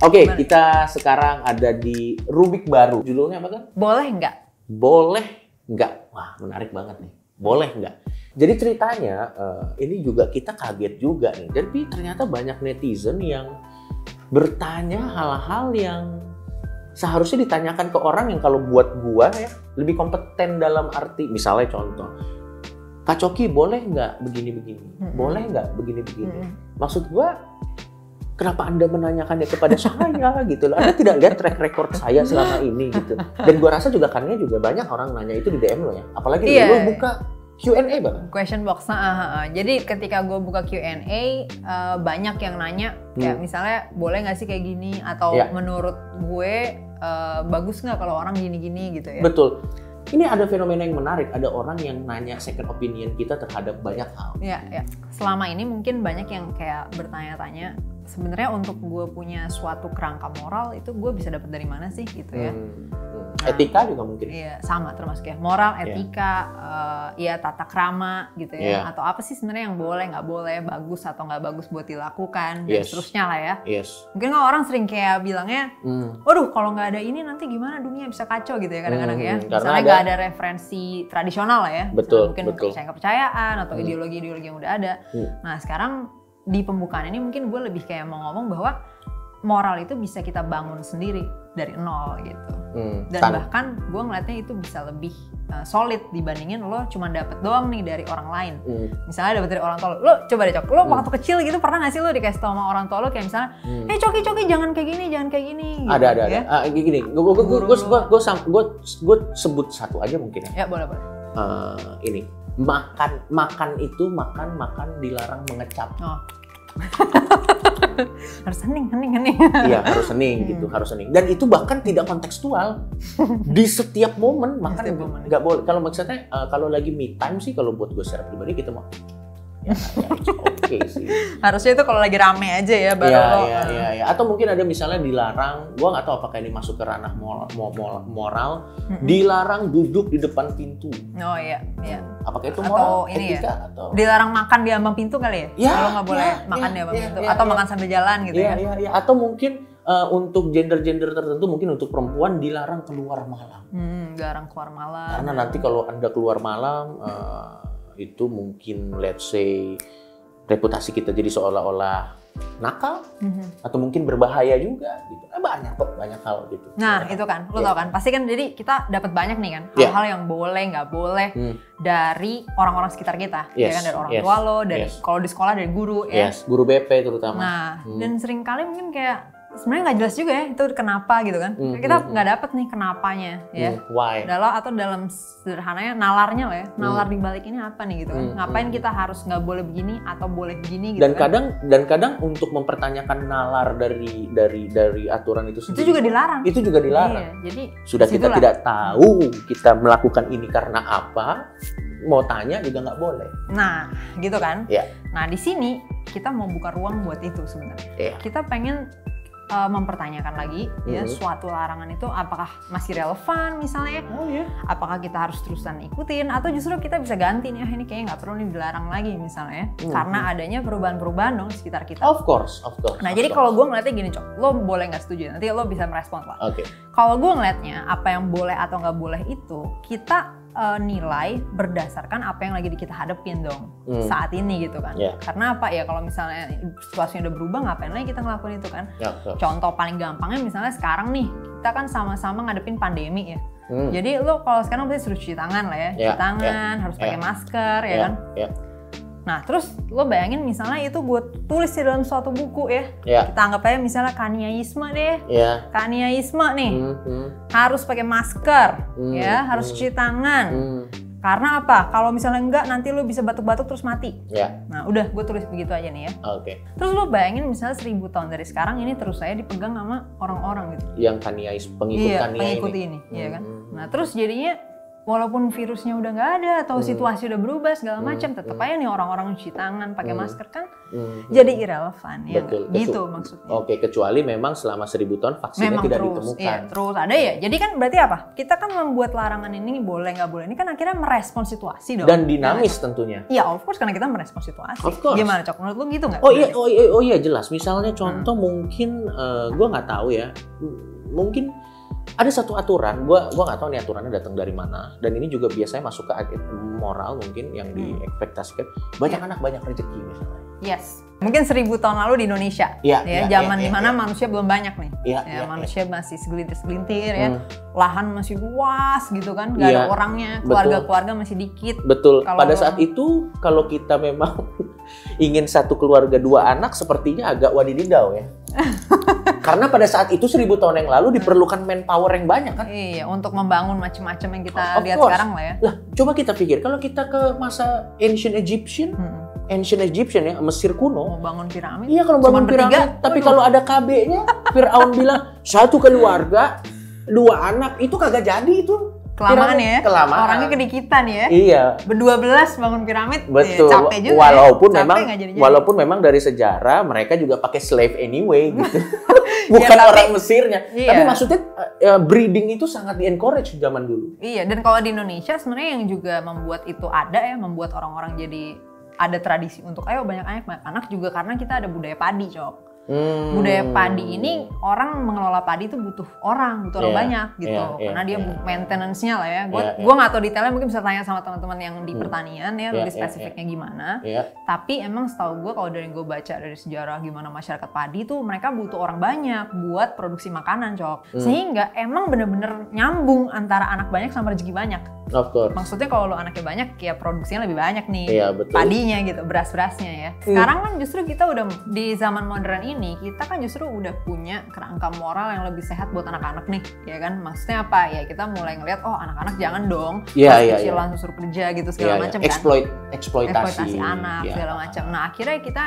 Oke, Gimana? kita sekarang ada di Rubik baru. Judulnya apa kan? Boleh nggak? Boleh nggak? Wah, menarik banget nih. Boleh nggak? Jadi ceritanya eh, ini juga kita kaget juga nih. Jadi ternyata banyak netizen yang bertanya hal-hal yang seharusnya ditanyakan ke orang yang kalau buat gua ya lebih kompeten dalam arti misalnya contoh Kak Coki boleh nggak begini-begini? Boleh nggak begini-begini? Maksud gua kenapa Anda menanyakannya kepada saya gitu loh. Anda tidak lihat track record saya selama ini gitu. Dan gua rasa juga karena juga banyak orang nanya itu di DM lo ya. Apalagi Iya. lo buka Q&A bahkan. Question box. Nah, ah, ah. Jadi ketika gue buka Q&A, eh, banyak yang nanya kayak Hmm. misalnya boleh nggak sih kayak gini atau Ya. menurut gue eh, bagus nggak kalau orang gini-gini gitu ya? Betul. Ini ada fenomena yang menarik. Ada orang yang nanya second opinion kita terhadap banyak hal. Ya, ya. Selama ini mungkin banyak yang kayak bertanya-tanya, sebenarnya untuk gue punya suatu kerangka moral itu gue bisa dapat dari mana sih gitu ya? Hmm, hmm. Etika juga mungkin. Iya, sama termasuk ya moral, Iya. etika, eh, ya tata krama gitu ya, Iya. atau apa sih sebenarnya yang boleh nggak boleh, bagus atau nggak bagus buat dilakukan dan Yes. seterusnya lah ya. Yes. Mungkin kan orang sering kayak bilangnya, Hmm. waduh kalau nggak ada ini nanti gimana dunia bisa kacau gitu ya kadang-kadang ya. Hmm, karena Misalnya ada- nggak ada referensi tradisional lah ya. Misalnya Betul, Mungkin betul. kepercayaan-kepercayaan atau Hmm. ideologi-ideologi yang udah ada. Hmm. Nah sekarang di pembukaan ini mungkin gue lebih kayak mau ngomong bahwa moral itu bisa kita bangun sendiri dari nol gitu. Hmm. Dan Tan- bahkan gue ngeliatnya itu bisa lebih uh, solid dibandingin lo cuma dapet doang nih dari orang lain. Hmm. Misalnya dapet dari orang tua lo, lo coba deh cok, lo Hmm. waktu kecil gitu pernah gak sih lo dikasih tau sama orang tua lo kayak misalnya, Hmm. eh coki coki jangan kayak gini, jangan kayak gini. gitu, ada ada ada. ya? Ah, gini, gue gue gue gue gue sebut satu aja mungkin ya. Ya boleh boleh. Eh, ini makan makan itu makan makan dilarang mengecap. Oh. Harus hening, hening, hening. Iya harus hening gitu Hmm. harus hening. Dan itu bahkan tidak kontekstual di setiap momen makan nggak boleh. Kalau maksudnya eh, kalau lagi me time sih kalau buat gue secara pribadi kita mau ya, ya it's okay sih. Harusnya itu kalau lagi rame aja ya baru Iya, lo. iya, uh, iya, iya. Atau mungkin ada misalnya dilarang, gua nggak tahu apakah ini masuk ke ranah moral, moral, moral mm-mm. dilarang duduk di depan pintu. Oh iya, iya. Apakah itu Atau moral, ini ya, etika atau? Dilarang makan di ambang pintu kali ya? Ya, Lo nggak boleh ya, makan ya, di ambang ya, pintu. ya, Atau ya. makan sambil jalan gitu Iya, ya? iya, iya. Atau mungkin eh, untuk gender-gender tertentu, mungkin untuk perempuan dilarang keluar malam. Hmm, dilarang keluar malam. Karena nanti kalau anda keluar malam, eh, itu mungkin let's say reputasi kita jadi seolah-olah nakal Mhm. atau mungkin berbahaya juga gitu. Eh, banyak kok, banyak hal gitu. Nah Banyak itu kan, lo Iya. tau kan, pasti kan jadi kita dapat banyak nih kan Iya. hal-hal yang boleh nggak boleh Hmm. dari orang-orang sekitar kita, ya Yes, kan dari orang yes, tua lo, dari yes. kalau di sekolah dari guru ya. Yes, guru BP terutama. Nah Hmm. dan sering kali mungkin kayak sebenarnya nggak jelas juga ya itu kenapa gitu kan, Hmm, kita hmm, nggak dapet nih kenapanya ya. Hmm, Why? Dalam atau dalam sederhananya nalarnya lah ya, nalar di balik ini apa nih gitu kan? Hmm, Ngapain hmm. kita harus nggak boleh begini atau boleh begini gitu Dan kan? kadang dan kadang untuk mempertanyakan nalar dari dari dari aturan itu itu sendiri juga dilarang. itu juga dilarang. Iya, jadi Sudah kita tidak tahu kita melakukan ini karena apa, mau tanya juga nggak boleh. Nah, gitu kan? Iya. Nah, di sini kita mau buka ruang buat itu sebenarnya. Iya. Kita pengen uh, mempertanyakan lagi ya Mhm. suatu larangan itu apakah masih relevan misalnya? Oh ya. Apakah kita harus terusan ikutin atau justru kita bisa ganti nih ah ini kayaknya nggak perlu nih dilarang lagi misalnya ya. Mhm. Karena adanya perubahan-perubahan dong di sekitar kita. Of course, of course. Nah, of jadi kalau gue ngeliatnya gini, Cok. Lo boleh nggak setuju? Nanti lo bisa merespon lah. Oke. Kalau gue ngeliatnya, apa yang boleh atau nggak boleh itu, kita eh, nilai berdasarkan apa yang lagi kita hadepin dong Hmm. saat ini gitu kan. Ya. Karena apa ya kalau misalnya situasinya udah berubah, ngapain lagi kita ngelakuin itu kan? Ya, of course. Contoh paling gampangnya misalnya sekarang nih, kita kan sama-sama ngadepin pandemi ya. Hmm. Jadi lo kalau sekarang pasti suruh cuci tangan lah ya, cuci Ya, tangan, harus ya. pakai masker ya, Ya, kan. ya. Nah terus lo bayangin misalnya itu gue tulis di dalam suatu buku ya, Ya. kita anggap aja misalnya kaniaisme deh, Ya. kaniaisme nih Hmm, hmm, harus pakai masker Hmm, ya, harus hmm. cuci tangan. hmm. Karena apa? Kalau misalnya enggak nanti lo bisa batuk-batuk terus mati. Ya. Nah udah gue tulis begitu aja nih ya. Oke. Terus lo bayangin misalnya seribu tahun dari sekarang ini terus saya dipegang sama orang-orang gitu. Yang kaniais pengikut iya, kania pengikut ini. ini, iya kan. Hmm, hmm. Nah terus jadinya walaupun virusnya udah nggak ada atau Hmm. situasi udah berubah segala Hmm, macam, tetap hmm. aja nih orang-orang cuci tangan, pakai Hmm. masker kan Hmm. jadi irrelevan ya. Betul? Gitu betul. maksudnya. Oke, kecuali memang selama seribu tahun vaksinnya Memang tidak terus, ditemukan. iya, terus ada ya. Jadi kan berarti apa? Kita kan membuat larangan ini boleh nggak boleh. Ini kan akhirnya merespon situasi dong. Dan dinamis tentunya. Iya, of course karena kita merespon situasi. Of course. Gimana cok? Menurut lu gitu nggak? Oh iya, oh iya, oh iya jelas. Misalnya contoh Hmm. mungkin eh, gua nggak tahu ya. Mungkin ada satu aturan, gua gua nggak tahu nih aturannya datang dari mana. Dan ini juga biasanya masuk ke moral mungkin yang Hmm. diekspektasikan. Banyak Iya. anak banyak rezeki misalnya. Yes. Mungkin seribu tahun lalu di Indonesia. Iya, Ya, iya, zaman iya, di mana iya. manusia belum banyak nih. Iya, Ya, iya, manusia masih segelintir-segelintir ya. Hmm, Lahan masih luas gitu kan, nggak ada Iya, orangnya. Keluarga-keluarga masih dikit. Betul. Kalau- Pada saat itu kalau kita memang ingin satu keluarga dua anak sepertinya agak wadididau ya. Karena pada saat itu seribu tahun yang lalu diperlukan manpower yang banyak kan. Iya, untuk membangun macam-macam yang kita Of lihat course. sekarang lah ya. Lah, coba kita pikir kalau kita ke masa ancient Egyptian, Hmm. ancient Egyptian ya, Mesir kuno. Mau bangun piramid. Iya kalau Cuman bangun piramid, bertiga, tapi kalau ada KB-nya, Fir'aun bilang satu keluarga, dua anak itu kagak jadi itu. Kelamaan piramid. ya. Kelamaan. Orangnya kedikitan ya. Iya, Berdua belas bangun piramid. betul. Ya, capek juga. walaupun ya. Capek memang nggak jadi-jadi. walaupun memang dari sejarah mereka juga pakai slave anyway gitu. Bukan Ya, tapi- orang Mesirnya. Iya. Tapi maksudnya eh, breeding itu sangat di encourage zaman dulu. Iya, dan kalau di Indonesia sebenarnya yang juga membuat itu ada ya, membuat orang-orang jadi ada tradisi untuk ayo banyak anak banyak anak juga karena kita ada budaya padi, Cok. Hmm. Budaya padi ini orang mengelola padi itu butuh orang, butuh orang Iya, banyak gitu. iya, iya, karena dia iya. bu- maintenance-nya lah ya. Gue Iya, gua nggak tahu detailnya mungkin bisa tanya sama teman-teman yang di Hmm. pertanian ya, Iya, lebih iya, spesifiknya gimana. Iya. Tapi emang setahu gue kalau dari gue baca dari sejarah gimana masyarakat padi tuh mereka butuh orang banyak buat produksi makanan, Cok. Hmm. Sehingga emang bener-bener nyambung antara anak banyak sama rezeki banyak. Of course. Maksudnya kalau lo anaknya banyak, ya produksinya lebih banyak nih. Iya betul. Padinya gitu, beras-berasnya ya. Hmm. Sekarang kan justru kita udah di zaman modern ini, kita kan justru udah punya kerangka moral yang lebih sehat buat anak-anak nih, ya kan? Maksudnya apa? Ya kita mulai ngeliat, oh anak-anak jangan dong, pas iya, kecil iya. langsung suruh kerja gitu segala iya. macam kan. Exploit, eksploitasi. Eksploitasi anak Iya. segala macam. Nah akhirnya kita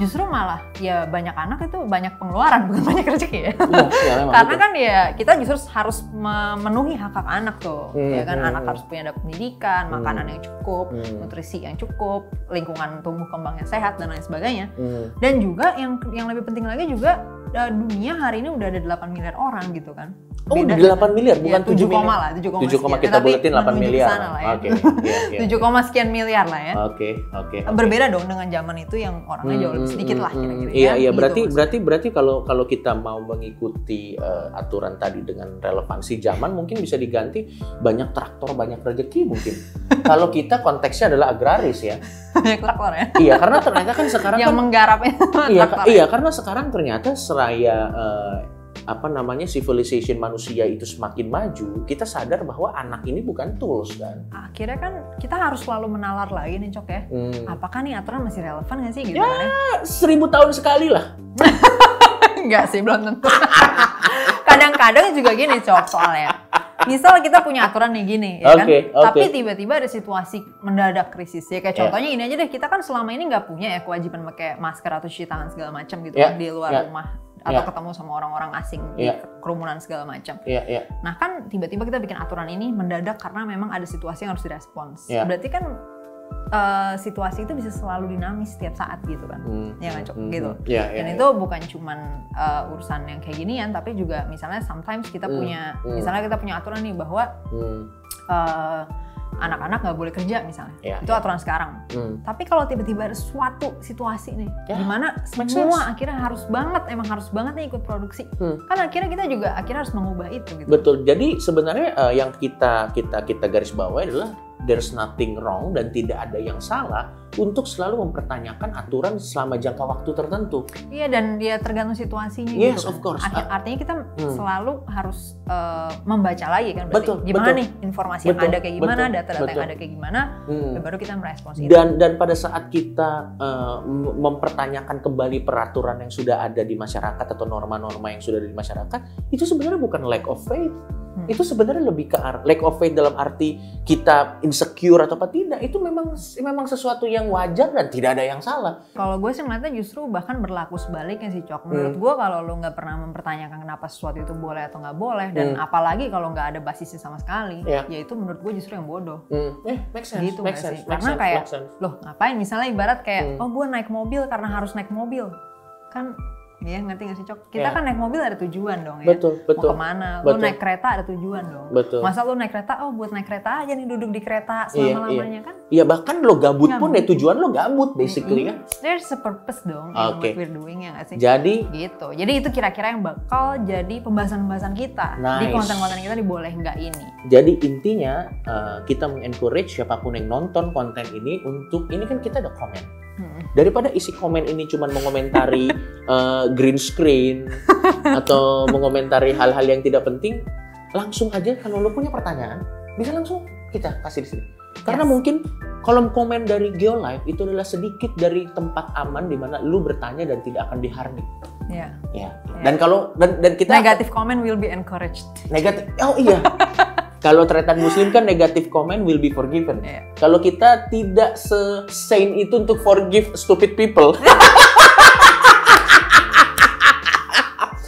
justru malah ya banyak anak itu banyak pengeluaran bukan banyak rezeki ya. Iya, iya, Karena kan ya kita justru harus memenuhi hak hak anak tuh, Hmm, ya kan hmm, anak hmm. harus punya pendidikan, Hmm. makanan yang cukup, Hmm. nutrisi yang cukup, lingkungan tumbuh kembang yang sehat dan lain sebagainya. Hmm. Dan juga yang yang lebih penting lagi juga eh, dunia hari ini udah ada 8 miliar orang gitu kan. Oh, Beda udah 8 miliar, Ya, bukan 7 7 koma miliar. lah, 7 koma 7 koma kita Tapi buletin 8 menuju ke miliar. lah ya. Oke, iya, iya. 7 koma sekian miliar lah ya. Oke, oke. oke. Berbeda dong dengan zaman itu yang orangnya jauh lebih Hmm, sedikit hmm, lah hmm. kira-kira. Iya, ya, iya. gitu Berarti, maksudnya. berarti, berarti kalau kalau kita mau mengikuti eh, aturan tadi dengan relevansi zaman, mungkin bisa diganti banyak traktor, banyak rezeki mungkin. kalau kita konteksnya adalah agraris ya. Banyak ya. Iya, karena ternyata kan sekarang yang kan menggarapnya iya, iya, karena sekarang ternyata seraya eh, apa namanya civilization manusia itu semakin maju, kita sadar bahwa anak ini bukan tools kan. Akhirnya kan kita harus selalu menalar lagi nih Cok ya. Hmm. Apakah nih aturan masih relevan nggak sih gitu Ya. kan ya? Seribu tahun sekali lah. Enggak sih, belum tentu. Kadang-kadang juga gini Cok soalnya. Misal kita punya aturan nih gini, ya kan? Oke. Tapi tiba-tiba ada situasi mendadak krisis ya. Kayak Ya. contohnya ini aja deh, kita kan selama ini nggak punya ya kewajiban pakai masker atau cuci tangan segala macam gitu Ya, kan di luar ya. rumah atau Ya. ketemu sama orang-orang asing Ya. di kerumunan segala macam. Iya, iya. Nah kan tiba-tiba kita bikin aturan ini mendadak karena memang ada situasi yang harus direspons. Ya. Berarti kan eh, situasi itu bisa selalu dinamis setiap saat gitu kan. Hmm. Iya kan, Cok? Hmm. Gitu. Iya, iya. Dan iya. itu bukan cuman eh, urusan yang kayak ginian, tapi juga misalnya sometimes kita Hmm, punya, hmm. misalnya kita punya aturan nih bahwa Hmm. eh, anak-anak nggak boleh kerja misalnya. Ya, itu aturan sekarang. Hmm. Tapi kalau tiba-tiba ada suatu situasi nih, Ya, di mana make semua sense. akhirnya harus banget, emang harus banget nih ikut produksi. Hmm. Kan akhirnya kita juga akhirnya harus mengubah itu gitu. Betul. Jadi sebenarnya eh, yang kita kita kita garis bawahi adalah there's nothing wrong dan tidak ada yang salah untuk selalu mempertanyakan aturan selama jangka waktu tertentu. Iya dan dia tergantung situasinya Yes, gitu. of course. Arti- artinya kita Hmm. selalu harus eh, membaca lagi kan berarti Betul, gimana betul. nih informasi yang Betul, ada kayak gimana, data-data yang ada kayak gimana, Hmm. baru kita merespons itu. Dan dan pada saat kita mem- mempertanyakan kembali peraturan yang sudah ada di masyarakat atau norma-norma yang sudah ada di masyarakat, itu sebenarnya bukan lack of faith, Hmm. Itu sebenarnya lebih ke ar- lack of faith dalam arti kita insecure atau apa tidak. Itu memang memang sesuatu yang wajar dan tidak ada yang salah. Kalau gue sih ngeliatnya justru bahkan berlaku sebaliknya sih Cok. Menurut Hmm. gue kalau lo nggak pernah mempertanyakan kenapa sesuatu itu boleh atau nggak boleh dan Hmm. apalagi kalau nggak ada basisnya sama sekali, Iya. ya itu menurut gue justru yang bodoh. Hmm. Eh, make sense. Gitu make sense. sih? make Karena sense, kayak- make sense. Loh ngapain? Misalnya ibarat kayak, Hmm. oh gue naik mobil karena harus naik mobil. Kan, ya ngerti gak sih Cok? Kita Iya. kan naik mobil ada tujuan dong ya. Betul, betul. Mau ke mana? Betul. naik kereta ada tujuan dong. Betul. Masa lo naik kereta, oh buat naik kereta aja nih duduk di kereta Iya, selama-lamanya kan? Iya, bahkan lo gabut Nggak pun ya tujuan lo gabut basically kan. There's a purpose dong Oke. what we're doing ya gak sih? Jadi gitu. Jadi itu kira-kira yang bakal jadi pembahasan-pembahasan kita di Nice. konten-konten kita di boleh nggak ini. Jadi intinya eh, kita mengencourage siapa pun yang nonton konten ini untuk ini kan kita ada komen. Hmm. Daripada isi komen ini cuma mengomentari eh, green screen atau mengomentari hal-hal yang tidak penting, langsung aja kalau lo punya pertanyaan bisa langsung kita kasih di sini. Karena Yes. mungkin kolom komen dari Geolive itu adalah sedikit dari tempat aman di mana lu bertanya dan tidak akan dihardik. Ya. Ya. Dan kalau dan dan kita Negatif comment will be encouraged. negatif oh iya kalau tretan muslim kan negatif comment will be forgiven Iya. kalau kita tidak se-sane itu untuk forgive stupid people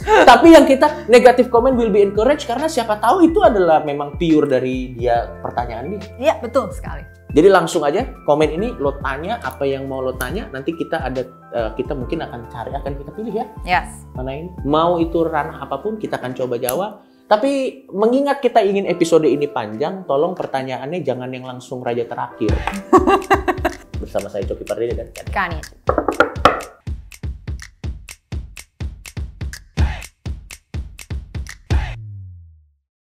tapi yang kita negatif comment will be encouraged karena siapa tahu itu adalah memang pure dari dia pertanyaan dia Iya betul sekali. jadi langsung aja komen ini lo tanya apa yang mau lo tanya nanti kita ada eh, kita mungkin akan cari akan kita pilih ya Yes. mana ini mau itu ranah apa pun kita akan coba jawab tapi mengingat kita ingin episode ini panjang tolong pertanyaannya jangan yang langsung raja terakhir bersama saya Coki Pardede dan Ken. Kan ya.